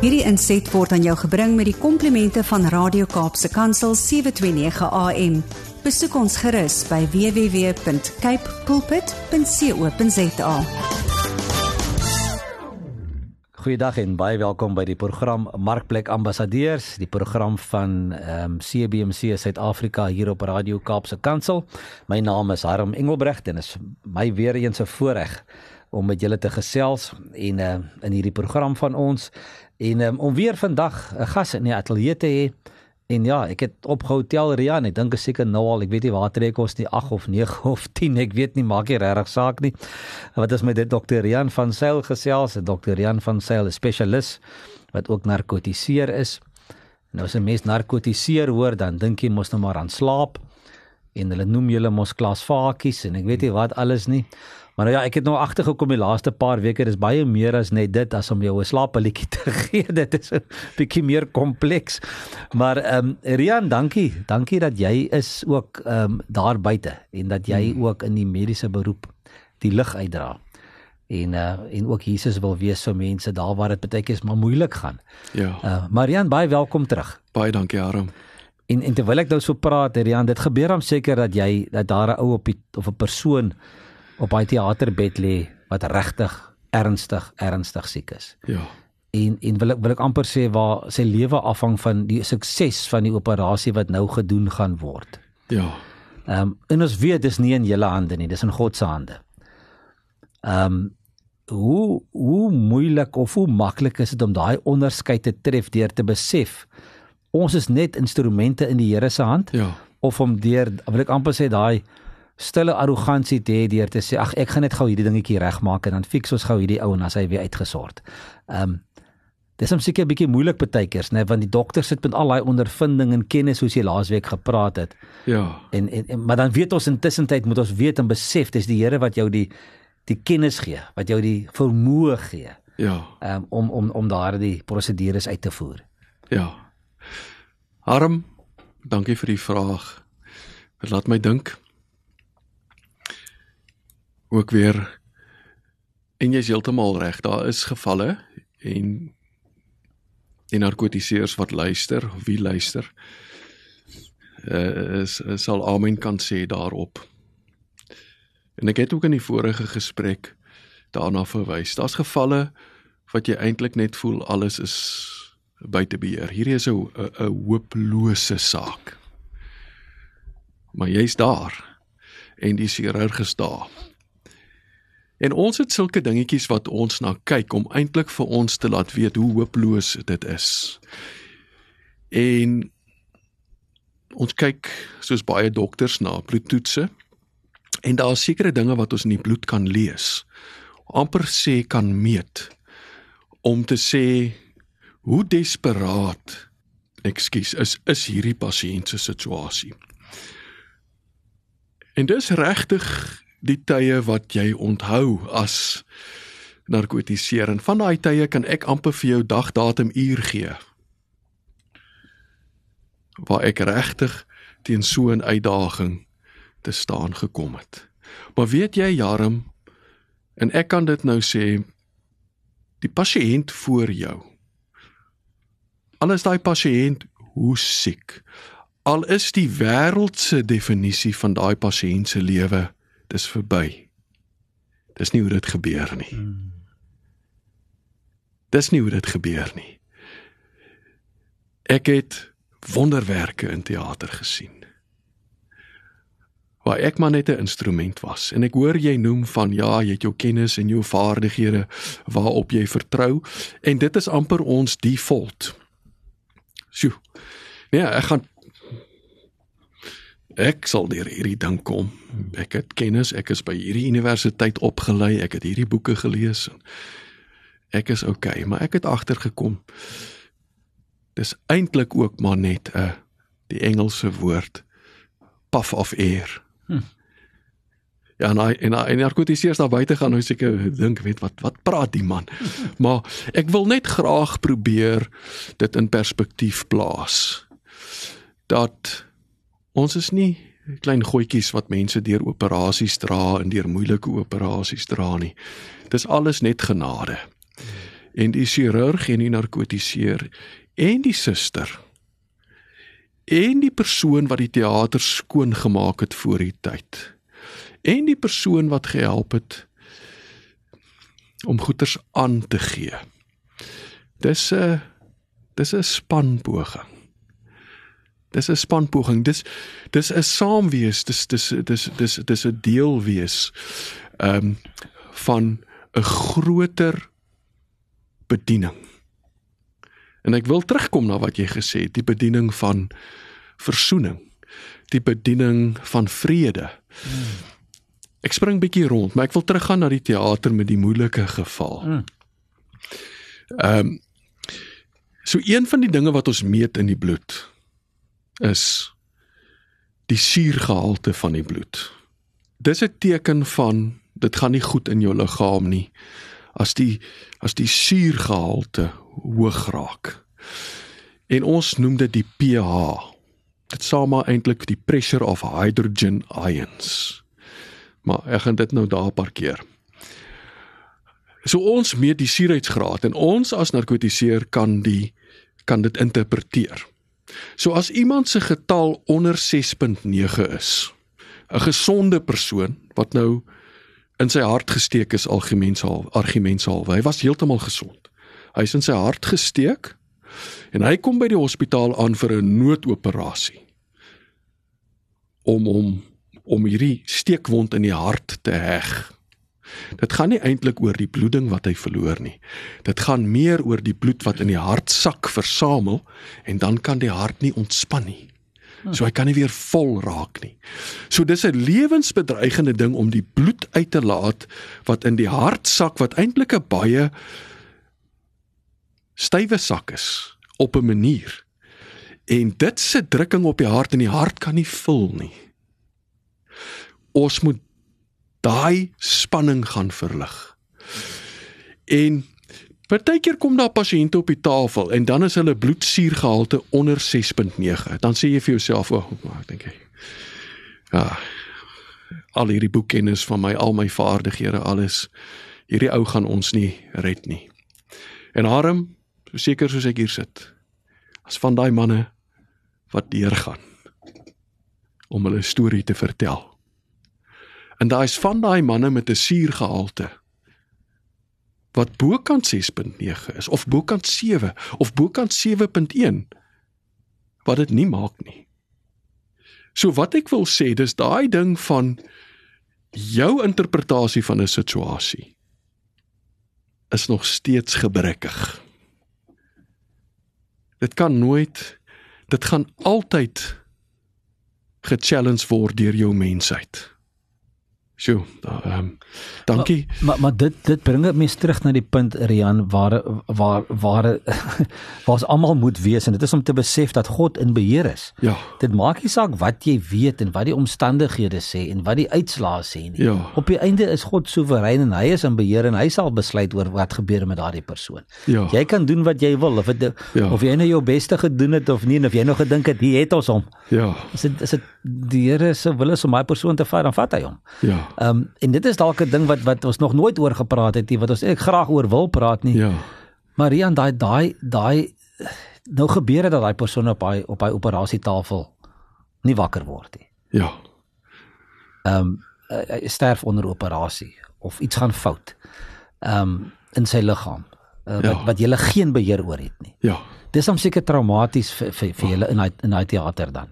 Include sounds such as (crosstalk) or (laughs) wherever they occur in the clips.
Hierdie inset word aan jou gebring met die komplimente van Radio Kaapse Kansel 729 AM. Besoek ons gerus by www.cape pulpit.co.za. Goeiedag en baie welkom by die program Markplek Ambassadeurs, die program van ehm um, CBC Suid-Afrika hier op Radio Kaapse Kansel. My naam is Harm Engelbrecht en is my weer eens 'n voorreg om met julle te gesels en uh, in hierdie program van ons en um, om weer vandag 'n gas in die ateljee te hê. En ja, ek het opgehou tel Rian, ek dink seker nou al, ek weet nie waar trek ons die 8 of 9 (laughs) of 10, ek weet nie, maak nie regtig saak nie. Wat is met dit dokter Rian van Sail gesels, dokter Rian van Sail, 'n spesialis wat ook narkotiseer is. Nou as 'n mens narkotiseer hoor, dan dink jy mos nou maar aan slaap en hulle noem julle mos klasvakies en ek weet nie wat alles nie. Maar nou ja, ek het nou agtergekom die laaste paar weke, dis baie meer as net dit as om jou 'n slaappilletjie te (laughs) gee. Dit is 'n bietjie meer kompleks. Maar ehm um, Rian, dankie. Dankie dat jy is ook ehm um, daar buite en dat jy hmm. ook in die mediese beroep die lig uitdra. En uh en ook Jesus wil wees vir mense daar waar dit baie keer maar moeilik gaan. Ja. Uh Marian, baie welkom terug. Baie dankie, Aram. En en terwyl ek nou so praat, Rian, dit gebeur hom seker dat jy dat daar 'n ou op die, of 'n persoon op hy teaterbed lê wat regtig ernstig ernstig siek is. Ja. En en wil ek wil ek amper sê waar sy lewe afhang van die sukses van die operasie wat nou gedoen gaan word. Ja. Ehm um, en ons weet dis nie in julle hande nie, dis in God se hande. Ehm um, hoe hoe moeilik of hoe maklik is dit om daai onderskeid te tref deur te besef ons is net instrumente in die Here se hand Ja. of om deur wil ek amper sê daai stille arrogansie te hê deur te sê ag ek gaan net gou hierdie dingetjie regmaak en dan fix ons gou hierdie ou en as hy weer uitgesort. Ehm um, dis hom seker 'n bietjie moeilik partykeers, né, want die dokter sit met al daai ondervinding en kennis soos jy laasweek gepraat het. Ja. En, en, en maar dan weet ons intussen tyd moet ons weet en besef dis die Here wat jou die die kennis gee, wat jou die vermoë gee Ja. um, om om om daardie prosedures uit te voer. Ja. Harm, dankie vir die vraag. Dit laat my dink. Ook weer en jy's heeltemal reg, daar is gevalle en en narkotiseers wat luister, wie luister. Uh, is, is sal amen kan sê daarop. En ek het ook in die vorige gesprek daarna verwys. Daar's gevalle wat jy eintlik net voel alles is buite beheer. Hierdie is 'n 'n hopelose saak. Maar jy's daar en die chirurg is daar. En ons het sulke dingetjies wat ons na kyk om eintlik vir ons te laat weet hoe hopeloos dit is. En ons kyk soos baie dokters na bloedtoetse en daar is sekere dinge wat ons in die bloed kan lees. amper sê kan meet om te sê hoe desperaat ekskuus is is hierdie pasiënt se situasie. En dis regtig die tye wat jy onthou as narkotiseer en van daai tye kan ek amper vir jou dag datum uur gee waar ek regtig teen so 'n uitdaging te staan gekom het. Maar weet jy Jarm en ek kan dit nou sê die pasiënt voor jou. Al is daai pasiënt hoe siek. Al is die wêreldse definisie van daai pasiënt se lewe dis verby. Dis nie hoe dit gebeur nie. Dis nie hoe dit gebeur nie. Ek het wonderwerke in teater gesien. Waar ek maar net 'n instrument was en ek hoor jy noem van ja, jy het jou kennis en jou vaardighede waarop jy vertrou en dit is amper ons default. Sjoe. Nee, ek gaan ek sal deur hierdie ding kom. Ek het kennis, ek is by hierdie universiteit opgelei, ek het hierdie boeke gelees en ek is oukei, okay, maar ek het agtergekom dis eintlik ook maar net 'n die Engelse woord puff of air. Hm. Ja, en hy, en en narkotiseers daar buite gaan nou seker dink weet wat wat praat die man. (laughs) maar ek wil net graag probeer dit in perspektief plaas. Dat ons is nie klein goetjies wat mense deur operasies dra en deur moeilike operasies dra nie. Dis alles net genade. en die chirurg en die narkotiseer en die suster en die persoon wat die teater skoon gemaak het voor die tyd en die persoon wat gehelp het om goeders aan te gee. Dis 'n dis 'n spanpoging. Dis 'n spanpoging. Dis dis 'n saamwees. Dis dis dis dis dis 'n deel wees ehm um, van 'n groter bediening. En ek wil terugkom na wat jy gesê het, die bediening van versoening, die bediening van vrede. Hmm. Ek spring bietjie rond, maar ek wil teruggaan na die teater met die moeilike geval. Hmm. Ehm um, so een van die dinge wat ons meet in die bloed is die suurgehalte van die bloed. Dis 'n teken van dit gaan nie goed in jou liggaam nie as die as die suurgehalte hoog raak. En ons noem dit die pH. Dit sê maar eintlik die pressure of hydrogen ions. Maar ek gaan dit nou daar parkeer. So ons meet die suurheidsgraad en ons as narkotiseer kan die kan dit interpreteer. So as iemand se getal onder 6.9 is, 'n gesonde persoon wat nou in sy hart gesteek is algemeensaal argumentsaal, hy was heeltemal gesond. Hy is in sy hart gesteek en hy kom by die hospitaal aan vir 'n noodoperasie om hom om hierdie steekwond in die hart te heg. Dit gaan nie eintlik oor die bloeding wat hy verloor nie. Dit gaan meer oor die bloed wat in die hartsak versamel en dan kan die hart nie ontspan nie. So hy kan nie weer vol raak nie. So dis 'n lewensbedreigende ding om die bloed uit te laat wat in die hartsak wat eintlik 'n baie stywe sak is op 'n manier. En dit se drukking op die hart en die hart kan nie vul nie ons moet daai spanning gaan verlig. En partykeer kom daar pasiënte op die tafel en dan is hulle bloedsuurgehalte onder 6.9. Dan sê jy vir jouself, "O, oh, ek dink hy. Ja. Al hierdie boekkennis van my, al my vaardighede, alles hierdie ou gaan ons nie red nie." En Harm, so seker soos ek hier sit, as van daai manne wat deurgaan om hulle storie te vertel. En daai's van daai manne met 'n suurgehalte wat bokant 6.9 is of bokant 7 of bokant 7.1 wat dit nie maak nie. So wat ek wil sê, dis daai ding van jou interpretasie van 'n situasie is nog steeds gebrekkig. Dit kan nooit dit gaan altyd ge-challenge word deur jou mensheid. Sjoe, ehm um, dankie. Maar maar, maar dit dit bring dit mes terug na die punt Rian waar waar waar (laughs) waar's almal moet wees en dit is om te besef dat God in beheer is. Ja. Dit maak nie saak wat jy weet en wat die omstandighede sê en wat die uitslae sê nie. Ja. Op die einde is God soewerein en hy is in beheer en hy sal besluit oor wat gebeur met daardie persoon. Ja. Jy kan doen wat jy wil of dit ja. of jy nou jou beste gedoen het of nie en of jy nog gedink het hier het ons hom. Ja. Is dit is dit die Here se wil is om my persoon te vat dan vat hy hom. Ja. Ehm um, en dit is dalk 'n ding wat wat ons nog nooit oor gepraat het nie, wat ons ek graag oor wil praat nie. Ja. Marian daai daai daai nou gebeur dit dat daai persoon op hy op hy operasietafel nie wakker word nie. Ja. Ehm um, hy sterf onder operasie of iets gaan fout. Ehm um, in sy liggaam uh, wat ja. wat jy geen beheer oor het nie. Ja. Dis hom seker traumaties vir vir, vir julle in daai in daai teater dan.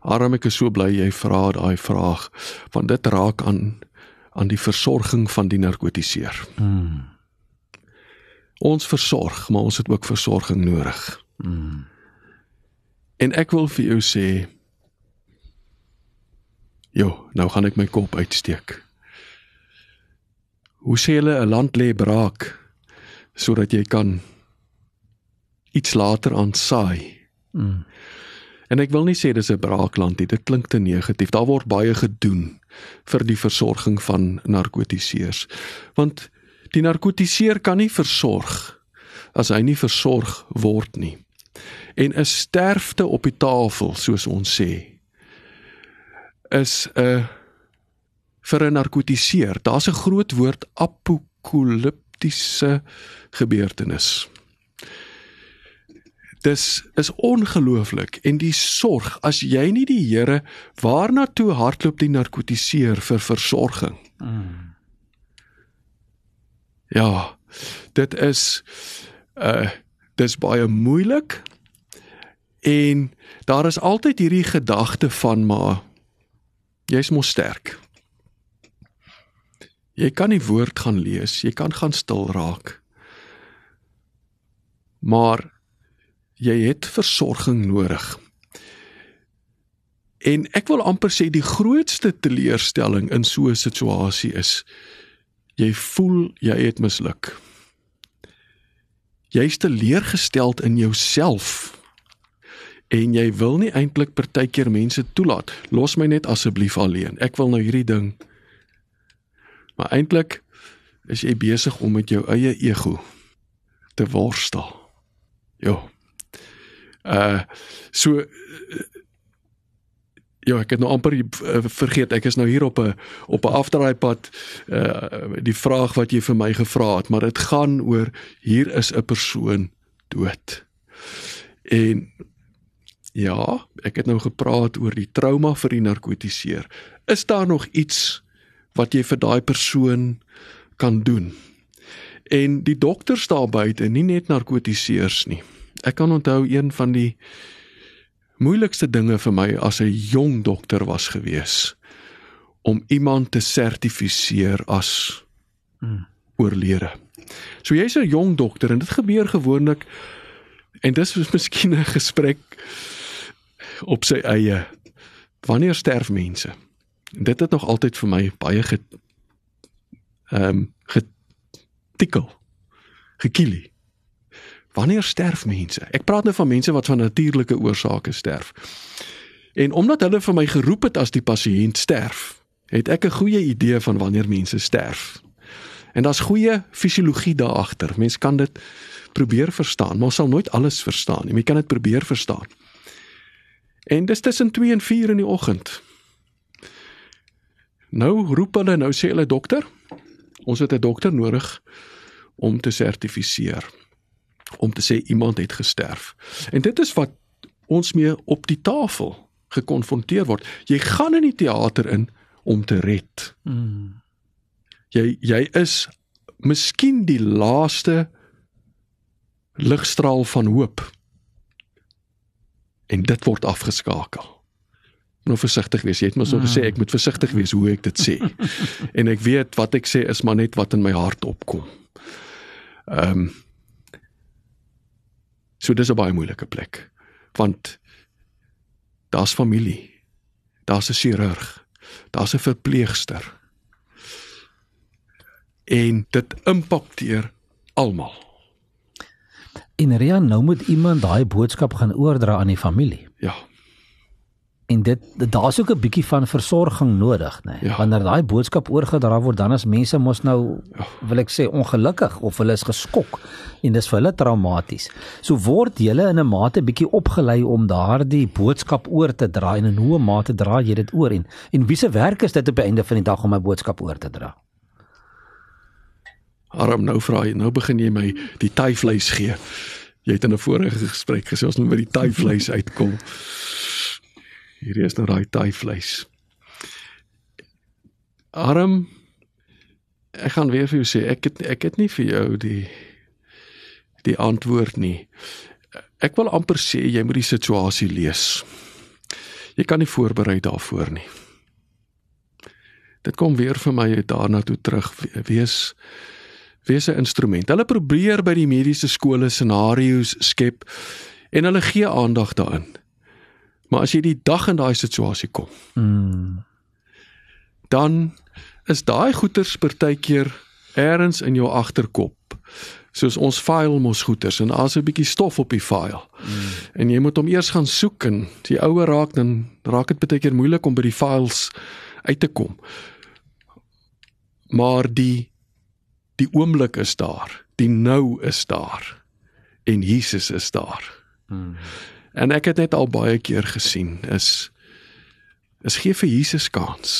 Arm ek is so bly jy vra daai vraag want dit raak aan aan die versorging van die narkotiseer. Mm. Ons versorg, maar ons het ook versorging nodig. Mm. En ek wil vir jou sê Jo, nou gaan ek my kop uitsteek. Hoe sê hulle 'n land lê braak sodat jy kan iets later aansaai? Mm. En ek wil nie sê dis 'n braakland nie, dit klink te negatief. Daar word baie gedoen vir die versorging van narkotiseers. Want die narkotiseer kan nie versorg as hy nie versorg word nie. En 'n sterfte op die tafel, soos ons sê, is 'n vir 'n narkotiseer. Daar's 'n groot woord apokalip apokaliptiese gebeurtenis. Dis is ongelooflik en die sorg as jy nie die Here waarna toe hardloop die narkotiseer vir versorging. Mm. Ja, dit is uh dis baie moeilik en daar is altyd hierdie gedagte van maar jy's mos sterk. Jy kan die woord gaan lees, jy kan gaan stil raak. Maar jy het versorging nodig. En ek wil amper sê die grootste teleurstelling in so 'n situasie is jy voel jy het misluk. Jy's teleurgesteld in jouself. En jy wil nie eintlik partykeer mense toelaat. Los my net asseblief alleen. Ek wil nou hierdie ding. Maar eintlik is jy besig om met jou eie ego te worstel. Ja. Uh so Ja, ek het nou amper uh, vergeet. Ek is nou hier op 'n op 'n afdraaipad uh die vraag wat jy vir my gevra het, maar dit gaan oor hier is 'n persoon dood. En ja, ek het nou gepraat oor die trauma vir die narkotiseer. Is daar nog iets wat jy vir daai persoon kan doen? En die dokters daar buite, nie net narkotiseers nie. Ek kan onthou een van die moeilikste dinge vir my as 'n jong dokter was gewees om iemand te sertifiseer as mm. oorlede. So jy's 'n jong dokter en dit gebeur gewoonlik en dis is miskien 'n gesprek op sy eie wanneer sterf mense. En dit het nog altyd vir my baie ge ehm um, getikkel. Gekielie. Wanneer sterf mense? Ek praat nou van mense wat van natuurlike oorsake sterf. En omdat hulle vir my geroep het as die pasiënt sterf, het ek 'n goeie idee van wanneer mense sterf. En daar's goeie fisiologie daar agter. Mens kan dit probeer verstaan, maar sal nooit alles verstaan nie. Jy kan dit probeer verstaan. En dis tussen 2 en 4 in die oggend. Nou roep hulle nou sê hulle dokter, ons het 'n dokter nodig om te sertifiseer om te sê iemand het gesterf. En dit is wat ons mee op die tafel gekonfronteer word. Jy gaan in die teater in om te red. Mm. Jy jy is miskien die laaste ligstraal van hoop. En dit word afgeskakel. Nou versigtig wees. Jy het mos so gesê ek moet versigtig wees hoe ek dit sê. (laughs) en ek weet wat ek sê is maar net wat in my hart opkom. Ehm um, So dis 'n baie moeilike plek. Want daar's familie. Daar's 'n chirurg. Daar's 'n verpleegster. En dit impakteer almal. En Rian, nou moet iemand daai boodskap gaan oordra aan die familie. Ja en dit daar's ook 'n bietjie van versorging nodig nê nee. ja. wanneer daai boodskap oorgedra word dan as mense mos nou ja. wil ek sê ongelukkig of hulle is geskok en dis vir hulle traumaties so word julle in 'n mate bietjie opgelei om daardie boodskap oor te dra en in hoe mate dra jy dit oor en en wie se werk is dit op die einde van die dag om my boodskap oor te dra Arm nou vra jy nou begin jy my die tuivleis gee jy het in 'n vorige gesprek gesê ons moet by die tuivleis uitkom Hierdie is nou daai taai vleis. Arm ek gaan weer vir jou sê ek het ek het nie vir jou die die antwoord nie. Ek wil amper sê jy moet die situasie lees. Jy kan nie voorberei daarvoor nie. Dit kom weer vir my daarna toe terug wees wees 'n instrument. Hulle probeer by die mediese skole scenario's skep en hulle gee aandag daaraan. Maar as jy die dag in daai situasie kom, mm. dan is daai goeters partykeer eers in jou agterkop. Soos ons file mos goeters en daar's 'n bietjie stof op die file. Mm. En jy moet hom eers gaan soek en die ouer raak dan raak dit baie keer moeilik om by die files uit te kom. Maar die die oomblik is daar. Die nou is daar. En Jesus is daar. Mm. En ek het net al baie keer gesien is is gee vir Jesus kans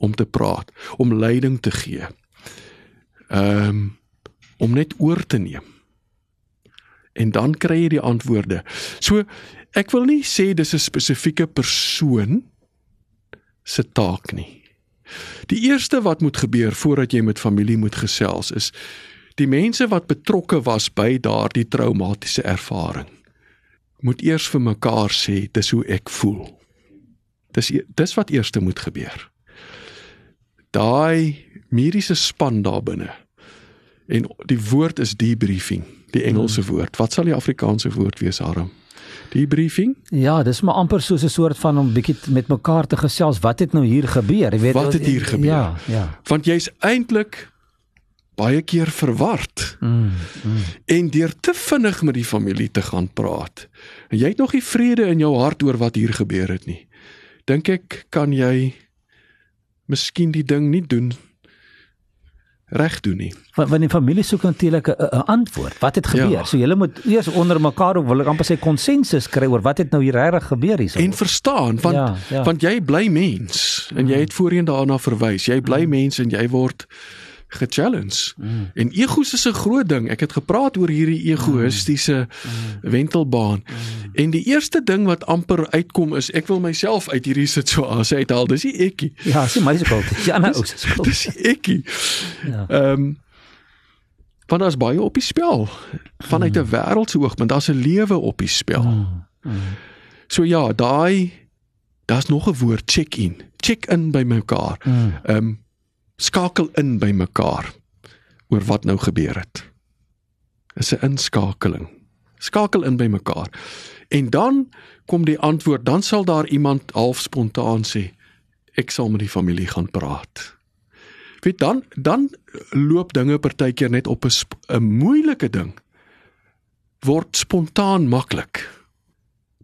om te praat, om leiding te gee. Ehm um, om net oor te neem. En dan kry jy die antwoorde. So ek wil nie sê dis 'n spesifieke persoon se taak nie. Die eerste wat moet gebeur voordat jy met familie moet gesels is die mense wat betrokke was by daardie traumatiese ervaring moet eers vir mekaar sê dis hoe ek voel. Dis e-, dis wat eers moet gebeur. Daai mediese span daar binne. En die woord is debriefing, die Engelse hmm. woord. Wat sal die Afrikaanse woord wees, Aram? Debriefing? Ja, dis maar amper soos 'n soort van om bietjie met mekaar te gesels. Wat het nou hier gebeur? Jy weet wat het hier gebeur? Ja, ja. Want jy's eintlik baie keer verward. Mm, mm. En deur te vinnig met die familie te gaan praat. En jy het nog nie vrede in jou hart oor wat hier gebeur het nie. Dink ek kan jy miskien die ding nie doen reg doen nie. Want want die familie soek natuurlik 'n antwoord. Wat het gebeur? Ja. So julle moet eers onder mekaar ook wil ek amper sê konsensus kry oor wat het nou hier regtig gebeur hierso. En verstaan want ja, ja. want jy bly mens en jy het voorheen daarna verwys. Jy bly mm. mens en jy word gechallenge. Mm. En egos is 'n groot ding. Ek het gepraat oor hierdie egoïstiese mm. mm. wentelbaan. Mm. En die eerste ding wat amper uitkom is ek wil myself uit hierdie situasie uithaal. Dis die ekkie. Ja, dis my skuld. (laughs) Dis Janne ou se skuld. Dis ekkie. Ja. Ehm um, want daar's baie op die spel. Vanuit 'n mm. wêreldse oogpunt, daar's 'n lewe op die spel. Mm. Mm. So ja, daai daar's nog 'n woord check-in. Check-in by mekaar. Ehm mm. um, skakel in by mekaar oor wat nou gebeur het. Is 'n inskakeling. Skakel in by mekaar. En dan kom die antwoord, dan sal daar iemand half spontaan sê ek sal met die familie gaan praat. Weet dan dan loop dinge partykeer net op 'n moeilike ding word spontaan maklik.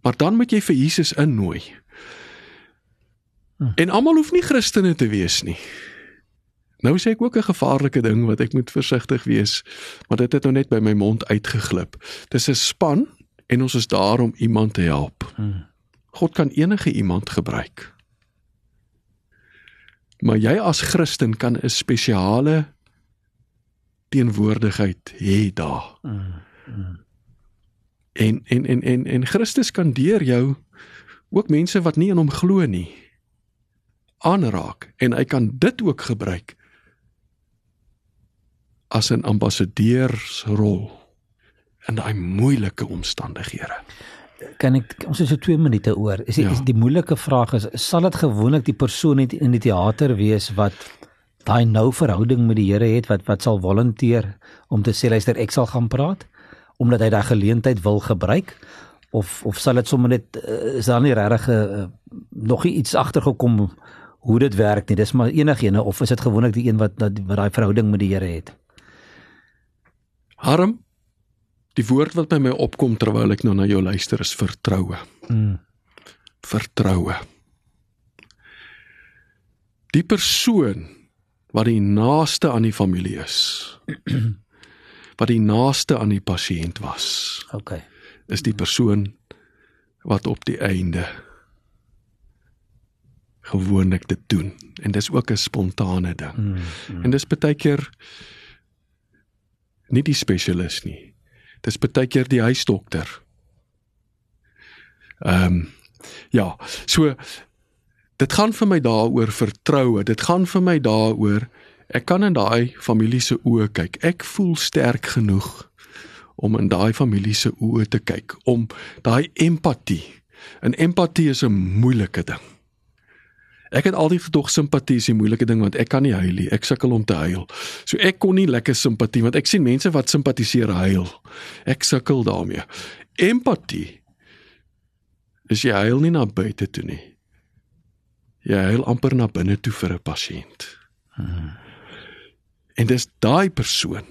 Maar dan moet jy vir Jesus innooi. Hm. En almal hoef nie Christene te wees nie. Nou sê ek ook 'n gevaarlike ding wat ek moet versigtig wees, maar dit het nou net by my mond uitgeglip. Dis 'n span en ons is daar om iemand te help. Hmm. God kan enige iemand gebruik. Maar jy as Christen kan 'n spesiale teenwoordigheid hê daar. Hmm. En en en en en Christus kan deur jou ook mense wat nie in hom glo nie aanraak en hy kan dit ook gebruik as 'n ambassadeursrol in daai moeilike omstandighede. Kan ek ons is so 2 minute oor. Is die, ja. is die moeilike vraag is sal dit gewoonlik die persoon net in die teater wees wat daai nou verhouding met die Here het wat wat sal volunteer om te sê luister ek sal gaan praat omdat hy daai geleentheid wil gebruik of of sal dit sommer net eh, is daar nie regtig uh, nog iets agtergekom hoe dit werk nie dis maar enigiene of is dit gewoonlik die een wat wat daai verhouding met die Here het Harm die woord wat by my opkom terwyl ek nou na jou luister is vertroue. Mm. Vertroue. Die persoon wat die naaste aan die familie is. (clears throat) wat die naaste aan die pasiënt was. OK. Is die persoon wat op die einde gewoonlik dit doen en dis ook 'n spontane ding. Mm, mm. En dis baie keer nie die spesialis nie. Dis baie keer die huisdokter. Ehm um, ja, so dit gaan vir my daaroor vertroue. Dit gaan vir my daaroor ek kan in daai familie se oë kyk. Ek voel sterk genoeg om in daai familie se oë te kyk, om daai empatie. En empatie is 'n moeilike ding. Ek het altyd gedog simpatie is 'n moeilike ding want ek kan nie huil nie. Ek sukkel om te huil. So ek kon nie lekker simpatie want ek sien mense wat simpatiseer huil. Ek sukkel daarmee. Empatie is jy huil nie na buite toe nie. Jy huil amper na binne toe vir 'n pasiënt. Hmm. En dis daai persoon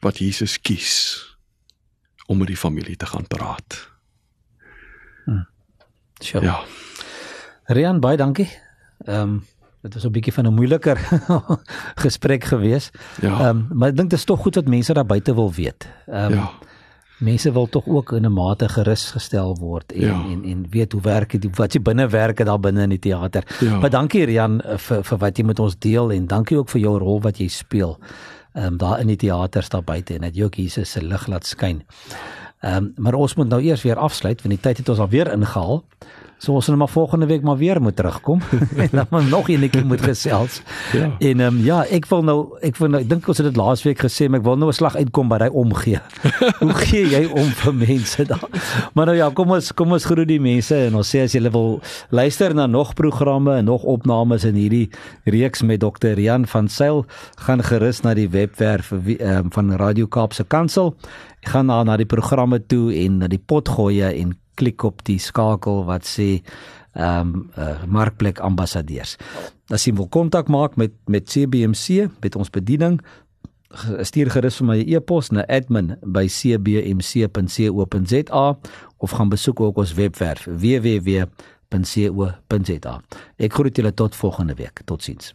wat Jesus kies om met die familie te gaan praat. Hmm. Ja. Rian, baie dankie. Ehm um, dit was 'n bietjie van 'n moeiliker (laughs) gesprek gewees. Ja. Ehm um, maar ek dink dit is tog goed dat mense daar buite wil weet. Ehm um, ja. Mense wil tog ook in 'n mate gerus gestel word en, ja. en en weet hoe werk dit wat jy binne werk daar binne in die teater. Ja. Maar dankie Rian vir vir wat jy met ons deel en dankie ook vir jou rol wat jy speel. ehm um, daar in die teaters daar buite en dat jy ook Jesus se lig laat skyn. Ehm um, maar ons moet nou eers weer afsluit want die tyd het ons al weer ingehaal. So ons sal maar volgende week maar weer moet terugkom (laughs) (laughs) en dan maar nog eenetjie moet gesels. Ja. En ehm um, ja, ek wil nou ek wil nou ek dink ons het dit laasweek gesê, maar ek wil nou 'n slag uitkom by daai omgee. (laughs) Hoe gee jy om vir mense daar? Maar nou ja, kom ons kom ons groet die mense en ons sê as jy wil luister na nog programme en nog opnames in hierdie reeks met Dr. Jan van Sail, gaan gerus na die webwerf um, van Radio Kaapse Kansel. Gaan na na die programme toe en na die potgoeie en klik op die skakel wat sê ehm um, uh, markplek ambassadeurs. As jy wil kontak maak met met CBMC met ons bediening stuur gerus vir my 'n e-pos na admin@cbmc.co.za of gaan besoek ook ons webwerf www.co.za. Ek groet julle tot volgende week. Totsiens.